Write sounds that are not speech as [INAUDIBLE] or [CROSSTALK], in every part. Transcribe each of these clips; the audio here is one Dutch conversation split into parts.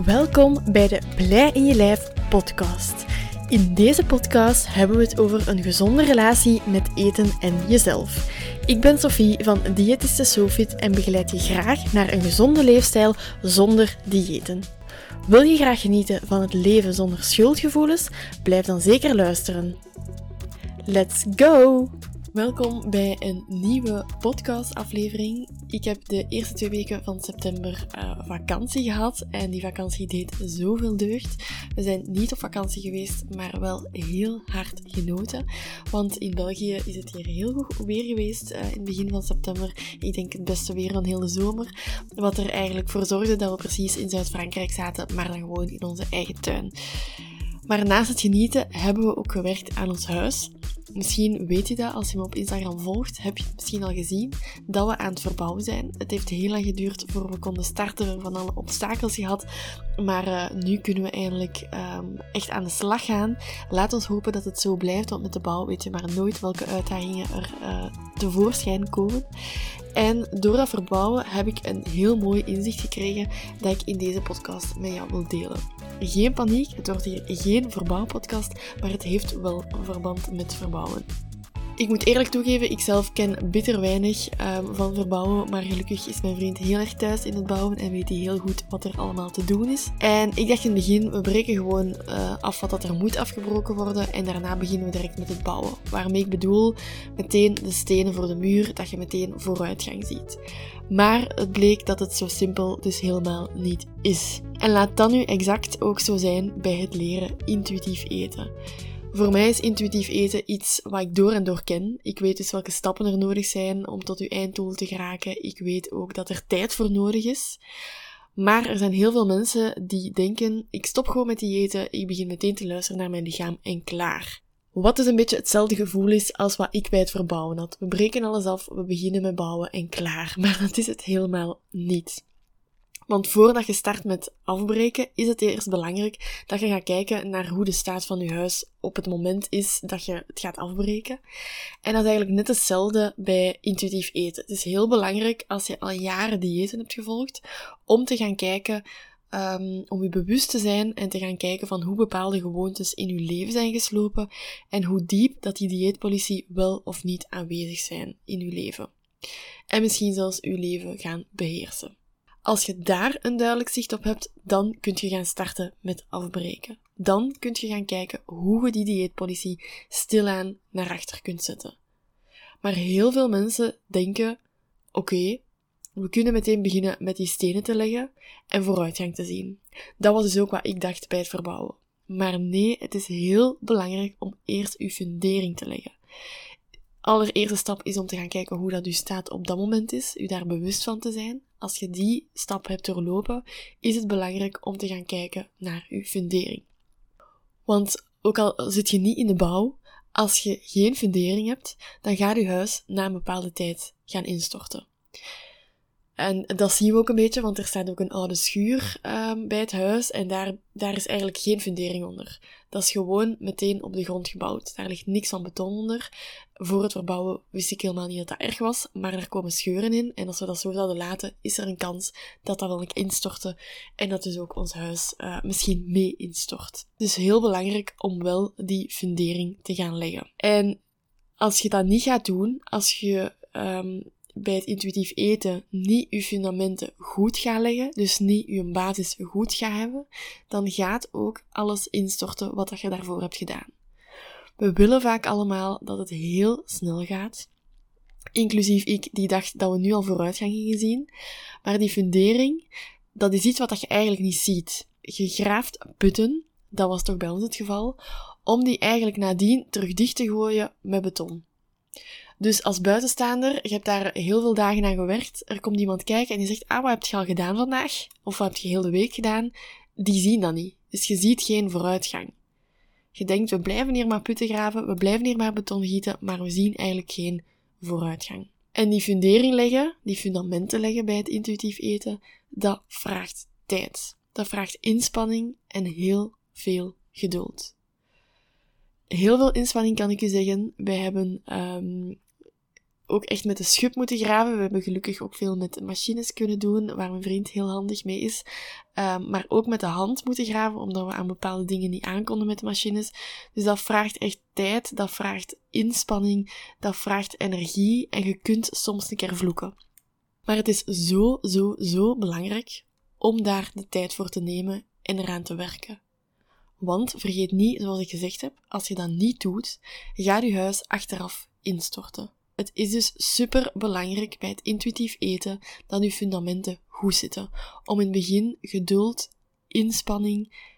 Welkom bij de Blij in je lijf podcast. In deze podcast hebben we het over een gezonde relatie met eten en jezelf. Ik ben Sophie van Diëtiste Sofit en begeleid je graag naar een gezonde leefstijl zonder diëten. Wil je graag genieten van het leven zonder schuldgevoelens? Blijf dan zeker luisteren. Let's go! Welkom bij een nieuwe podcastaflevering. Ik heb de eerste twee weken van september uh, vakantie gehad en die vakantie deed zoveel deugd. We zijn niet op vakantie geweest, maar wel heel hard genoten. Want in België is het hier heel goed weer geweest uh, in het begin van september. Ik denk het beste weer van heel de zomer. Wat er eigenlijk voor zorgde dat we precies in Zuid-Frankrijk zaten, maar dan gewoon in onze eigen tuin. Maar naast het genieten hebben we ook gewerkt aan ons huis. Misschien weet je dat als je me op Instagram volgt, heb je het misschien al gezien dat we aan het verbouwen zijn. Het heeft heel lang geduurd voor we konden starten, van alle obstakels gehad. Maar uh, nu kunnen we eindelijk um, echt aan de slag gaan. Laat ons hopen dat het zo blijft, want met de bouw weet je maar nooit welke uitdagingen er uh, tevoorschijn komen. En door dat verbouwen heb ik een heel mooi inzicht gekregen dat ik in deze podcast met jou wil delen. Geen paniek, het wordt hier geen verbouwpodcast, maar het heeft wel verband met verbouwen. Ik moet eerlijk toegeven, ik zelf ken bitter weinig um, van verbouwen, maar gelukkig is mijn vriend heel erg thuis in het bouwen en weet hij heel goed wat er allemaal te doen is. En ik dacht in het begin, we breken gewoon uh, af wat dat er moet afgebroken worden en daarna beginnen we direct met het bouwen. Waarmee ik bedoel, meteen de stenen voor de muur, dat je meteen vooruitgang ziet. Maar het bleek dat het zo simpel dus helemaal niet is. En laat dat nu exact ook zo zijn bij het leren intuïtief eten. Voor mij is intuïtief eten iets wat ik door en door ken. Ik weet dus welke stappen er nodig zijn om tot uw einddoel te geraken. Ik weet ook dat er tijd voor nodig is. Maar er zijn heel veel mensen die denken, ik stop gewoon met eten, ik begin meteen te luisteren naar mijn lichaam en klaar. Wat dus een beetje hetzelfde gevoel is als wat ik bij het verbouwen had. We breken alles af, we beginnen met bouwen en klaar. [LAUGHS] Maar dat is het helemaal niet. Want voordat je start met afbreken, is het eerst belangrijk dat je gaat kijken naar hoe de staat van je huis op het moment is dat je het gaat afbreken. En dat is eigenlijk net hetzelfde bij intuïtief eten. Het is heel belangrijk als je al jaren diëten hebt gevolgd, om te gaan kijken um, om je bewust te zijn en te gaan kijken van hoe bepaalde gewoontes in je leven zijn geslopen en hoe diep dat die dieetpolitie wel of niet aanwezig zijn in je leven. En misschien zelfs uw leven gaan beheersen. Als je daar een duidelijk zicht op hebt, dan kunt je gaan starten met afbreken. Dan kunt je gaan kijken hoe je die dieetpolitie stilaan naar achter kunt zetten. Maar heel veel mensen denken, oké, we kunnen meteen beginnen met die stenen te leggen en vooruitgang te zien. Dat was dus ook wat ik dacht bij het verbouwen. Maar nee, het is heel belangrijk om eerst uw fundering te leggen. Allereerste stap is om te gaan kijken hoe dat u staat op dat moment is, u daar bewust van te zijn. Als je die stap hebt doorlopen, is het belangrijk om te gaan kijken naar uw fundering. Want ook al zit je niet in de bouw, als je geen fundering hebt, dan gaat uw huis na een bepaalde tijd gaan instorten. En dat zien we ook een beetje, want er staat ook een oude schuur um, bij het huis en daar, daar is eigenlijk geen fundering onder. Dat is gewoon meteen op de grond gebouwd. Daar ligt niks van beton onder. Voor het verbouwen wist ik helemaal niet dat dat erg was, maar er komen scheuren in en als we dat zo zouden laten, is er een kans dat dat wel een instorten en dat dus ook ons huis uh, misschien mee instort. Dus heel belangrijk om wel die fundering te gaan leggen. En als je dat niet gaat doen, als je um, bij het intuïtief eten niet je fundamenten goed gaat leggen, dus niet je basis goed gaat hebben, dan gaat ook alles instorten wat je daarvoor hebt gedaan. We willen vaak allemaal dat het heel snel gaat. Inclusief ik, die dacht dat we nu al vooruitgang gingen zien. Maar die fundering, dat is iets wat je eigenlijk niet ziet. Je graaft putten, dat was toch bij ons het geval, om die eigenlijk nadien terug dicht te gooien met beton. Dus als buitenstaander, je hebt daar heel veel dagen aan gewerkt, er komt iemand kijken en die zegt, ah, wat heb je al gedaan vandaag? Of wat heb je heel de week gedaan? Die zien dat niet. Dus je ziet geen vooruitgang. Je denkt, we blijven hier maar putten graven, we blijven hier maar beton gieten, maar we zien eigenlijk geen vooruitgang. En die fundering leggen, die fundamenten leggen bij het intuïtief eten, dat vraagt tijd. Dat vraagt inspanning en heel veel geduld. Heel veel inspanning kan ik u zeggen. Wij hebben um, ook echt met de schub moeten graven. We hebben gelukkig ook veel met machines kunnen doen, waar mijn vriend heel handig mee is. Um, maar ook met de hand moeten graven, omdat we aan bepaalde dingen niet aankonden met de machines. Dus dat vraagt echt tijd, dat vraagt inspanning, dat vraagt energie en je kunt soms een keer vloeken. Maar het is zo, zo, zo belangrijk om daar de tijd voor te nemen en eraan te werken. Want vergeet niet, zoals ik gezegd heb, als je dat niet doet, gaat je huis achteraf instorten. Het is dus super belangrijk bij het intuïtief eten dat je fundamenten goed zitten. Om in het begin geduld, inspanning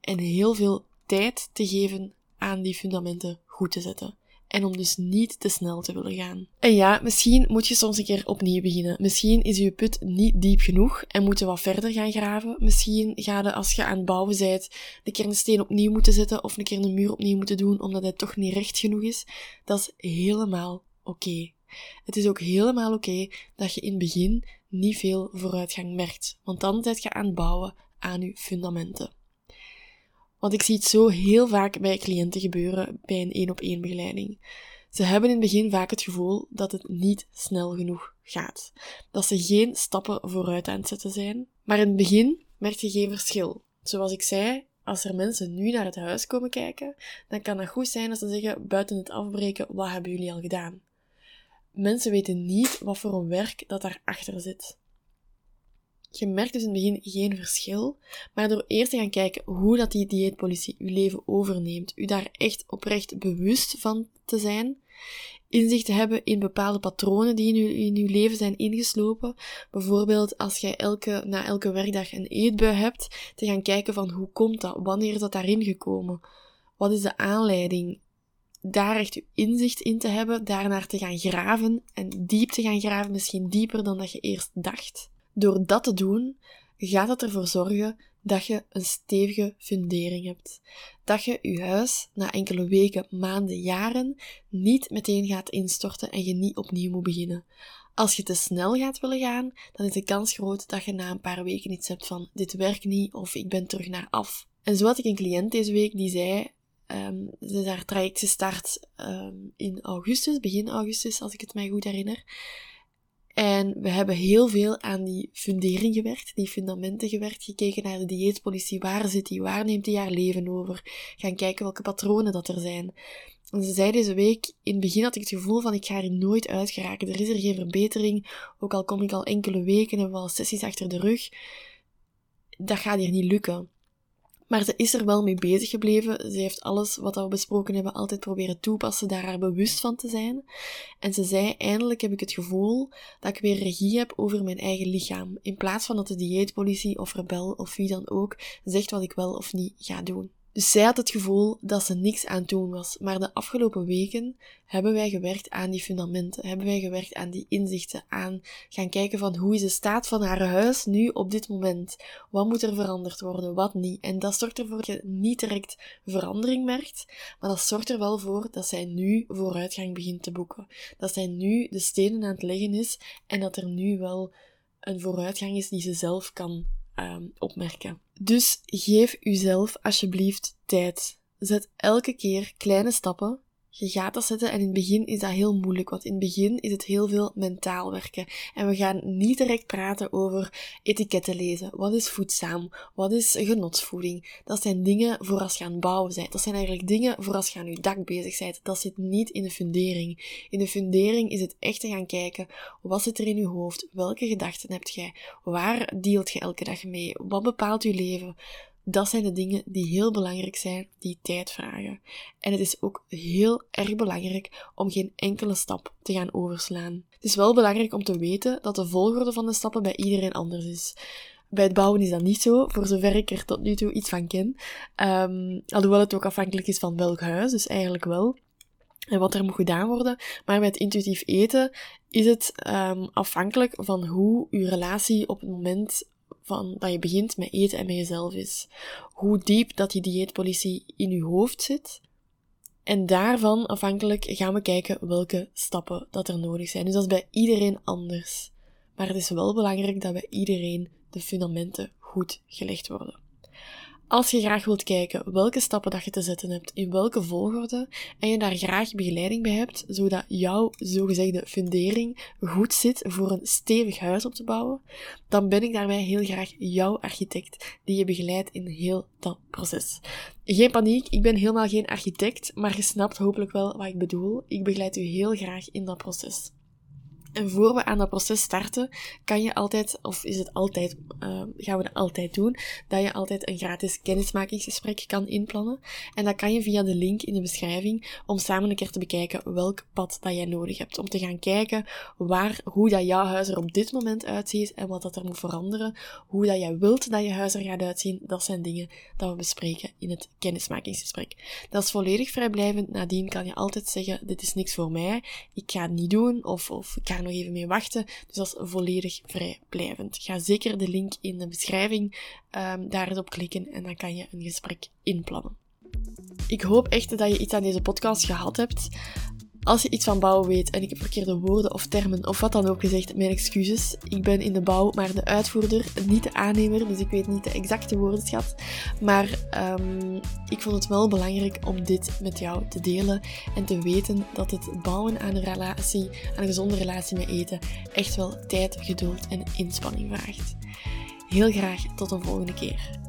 en heel veel tijd te geven aan die fundamenten goed te zetten. En om dus niet te snel te willen gaan. En ja, misschien moet je soms een keer opnieuw beginnen. Misschien is je put niet diep genoeg en moet je wat verder gaan graven. Misschien ga je als je aan het bouwen bent een keer opnieuw moeten zetten of een keer een muur opnieuw moeten doen omdat het toch niet recht genoeg is. Dat is helemaal oké. Het is ook helemaal oké dat je in het begin niet veel vooruitgang merkt, want dan zit je aan het bouwen aan je fundamenten. Want ik zie het zo heel vaak bij cliënten gebeuren bij een één op één begeleiding. Ze hebben in het begin vaak het gevoel dat het niet snel genoeg gaat. Dat ze geen stappen vooruit aan het zetten zijn. Maar in het begin merk je geen verschil. Zoals ik zei, als er mensen nu naar het huis komen kijken, dan kan het goed zijn als ze zeggen, buiten het afbreken, wat hebben jullie al gedaan? Mensen weten niet wat voor een werk dat daarachter zit. Je merkt dus in het begin geen verschil, maar door eerst te gaan kijken hoe dat die dieetpolitie je leven overneemt, u daar echt oprecht bewust van te zijn, inzicht te hebben in bepaalde patronen die in uw, in uw leven zijn ingeslopen. Bijvoorbeeld als jij elke, na elke werkdag een eetbui hebt, te gaan kijken van hoe komt dat, wanneer is dat daarin gekomen, wat is de aanleiding, daar echt inzicht in te hebben, daarnaar te gaan graven en diep te gaan graven, misschien dieper dan dat je eerst dacht. Door dat te doen, gaat het ervoor zorgen dat je een stevige fundering hebt. Dat je je huis na enkele weken, maanden, jaren niet meteen gaat instorten en je niet opnieuw moet beginnen. Als je te snel gaat willen gaan, dan is de kans groot dat je na een paar weken iets hebt van dit werkt niet of ik ben terug naar af. En zo had ik een cliënt deze week die zei, um, ze is haar traject gestart um, in augustus, begin augustus als ik het mij goed herinner. En we hebben heel veel aan die fundering gewerkt, die fundamenten gewerkt, gekeken naar de dieetpolitie. Waar zit die? Waar neemt die haar leven over? Gaan kijken welke patronen dat er zijn. En ze zei deze week, in het begin had ik het gevoel van ik ga er nooit uit geraken. Er is er geen verbetering. Ook al kom ik al enkele weken en wel sessies achter de rug. Dat gaat hier niet lukken. Maar ze is er wel mee bezig gebleven. Ze heeft alles wat we besproken hebben altijd proberen toepassen, daar haar bewust van te zijn. En ze zei, eindelijk heb ik het gevoel dat ik weer regie heb over mijn eigen lichaam. In plaats van dat de dieetpolitie of rebel of wie dan ook zegt wat ik wel of niet ga doen. Dus zij had het gevoel dat ze niks aan het doen was. Maar de afgelopen weken hebben wij gewerkt aan die fundamenten. Hebben wij gewerkt aan die inzichten. Aan gaan kijken van hoe is de staat van haar huis nu op dit moment. Wat moet er veranderd worden, wat niet. En dat zorgt ervoor dat je niet direct verandering merkt. Maar dat zorgt er wel voor dat zij nu vooruitgang begint te boeken. Dat zij nu de stenen aan het leggen is. En dat er nu wel een vooruitgang is die ze zelf kan um, opmerken. Dus geef uzelf alsjeblieft tijd. Zet elke keer kleine stappen je gaat dat zetten en in het begin is dat heel moeilijk, want in het begin is het heel veel mentaal werken. En we gaan niet direct praten over etiketten lezen. Wat is voedzaam? Wat is genotsvoeding? Dat zijn dingen voor als je aan bouwen bent. Dat zijn eigenlijk dingen voor als je aan je dak bezig bent. Dat zit niet in de fundering. In de fundering is het echt te gaan kijken, wat zit er in je hoofd? Welke gedachten heb jij? Waar dealt je elke dag mee? Wat bepaalt je leven? Dat zijn de dingen die heel belangrijk zijn, die tijd vragen. En het is ook heel erg belangrijk om geen enkele stap te gaan overslaan. Het is wel belangrijk om te weten dat de volgorde van de stappen bij iedereen anders is. Bij het bouwen is dat niet zo, voor zover ik er tot nu toe iets van ken. Um, alhoewel het ook afhankelijk is van welk huis, dus eigenlijk wel. En wat er moet gedaan worden. Maar met intuïtief eten is het um, afhankelijk van hoe uw relatie op het moment van dat je begint met eten en met jezelf is. Hoe diep dat die dieetpolitie in je hoofd zit. En daarvan afhankelijk gaan we kijken welke stappen dat er nodig zijn. Dus dat is bij iedereen anders. Maar het is wel belangrijk dat bij iedereen de fundamenten goed gelegd worden. Als je graag wilt kijken welke stappen dat je te zetten hebt, in welke volgorde, en je daar graag begeleiding bij hebt, zodat jouw zogezegde fundering goed zit voor een stevig huis op te bouwen, dan ben ik daarbij heel graag jouw architect die je begeleidt in heel dat proces. Geen paniek, ik ben helemaal geen architect, maar je snapt hopelijk wel wat ik bedoel. Ik begeleid u heel graag in dat proces. En voor we aan dat proces starten, kan je altijd, of is het altijd, uh, gaan we dat altijd doen, dat je altijd een gratis kennismakingsgesprek kan inplannen. En dat kan je via de link in de beschrijving, om samen een keer te bekijken welk pad dat jij nodig hebt. Om te gaan kijken waar, hoe dat jouw huis er op dit moment uitziet en wat dat er moet veranderen. Hoe dat jij wilt dat je huis er gaat uitzien, dat zijn dingen dat we bespreken in het kennismakingsgesprek. Dat is volledig vrijblijvend. Nadien kan je altijd zeggen, dit is niks voor mij, ik ga het niet doen, of, of ik ga nog even mee wachten. Dus dat is volledig vrijblijvend. Ga zeker de link in de beschrijving um, daar op klikken en dan kan je een gesprek inplannen. Ik hoop echt dat je iets aan deze podcast gehad hebt. Als je iets van bouwen weet en ik heb verkeerde woorden of termen of wat dan ook gezegd, mijn excuses. Ik ben in de bouw maar de uitvoerder, niet de aannemer, dus ik weet niet de exacte woordenschat. Maar um, ik vond het wel belangrijk om dit met jou te delen en te weten dat het bouwen aan een relatie, aan een gezonde relatie met eten, echt wel tijd, geduld en inspanning vraagt. Heel graag tot een volgende keer.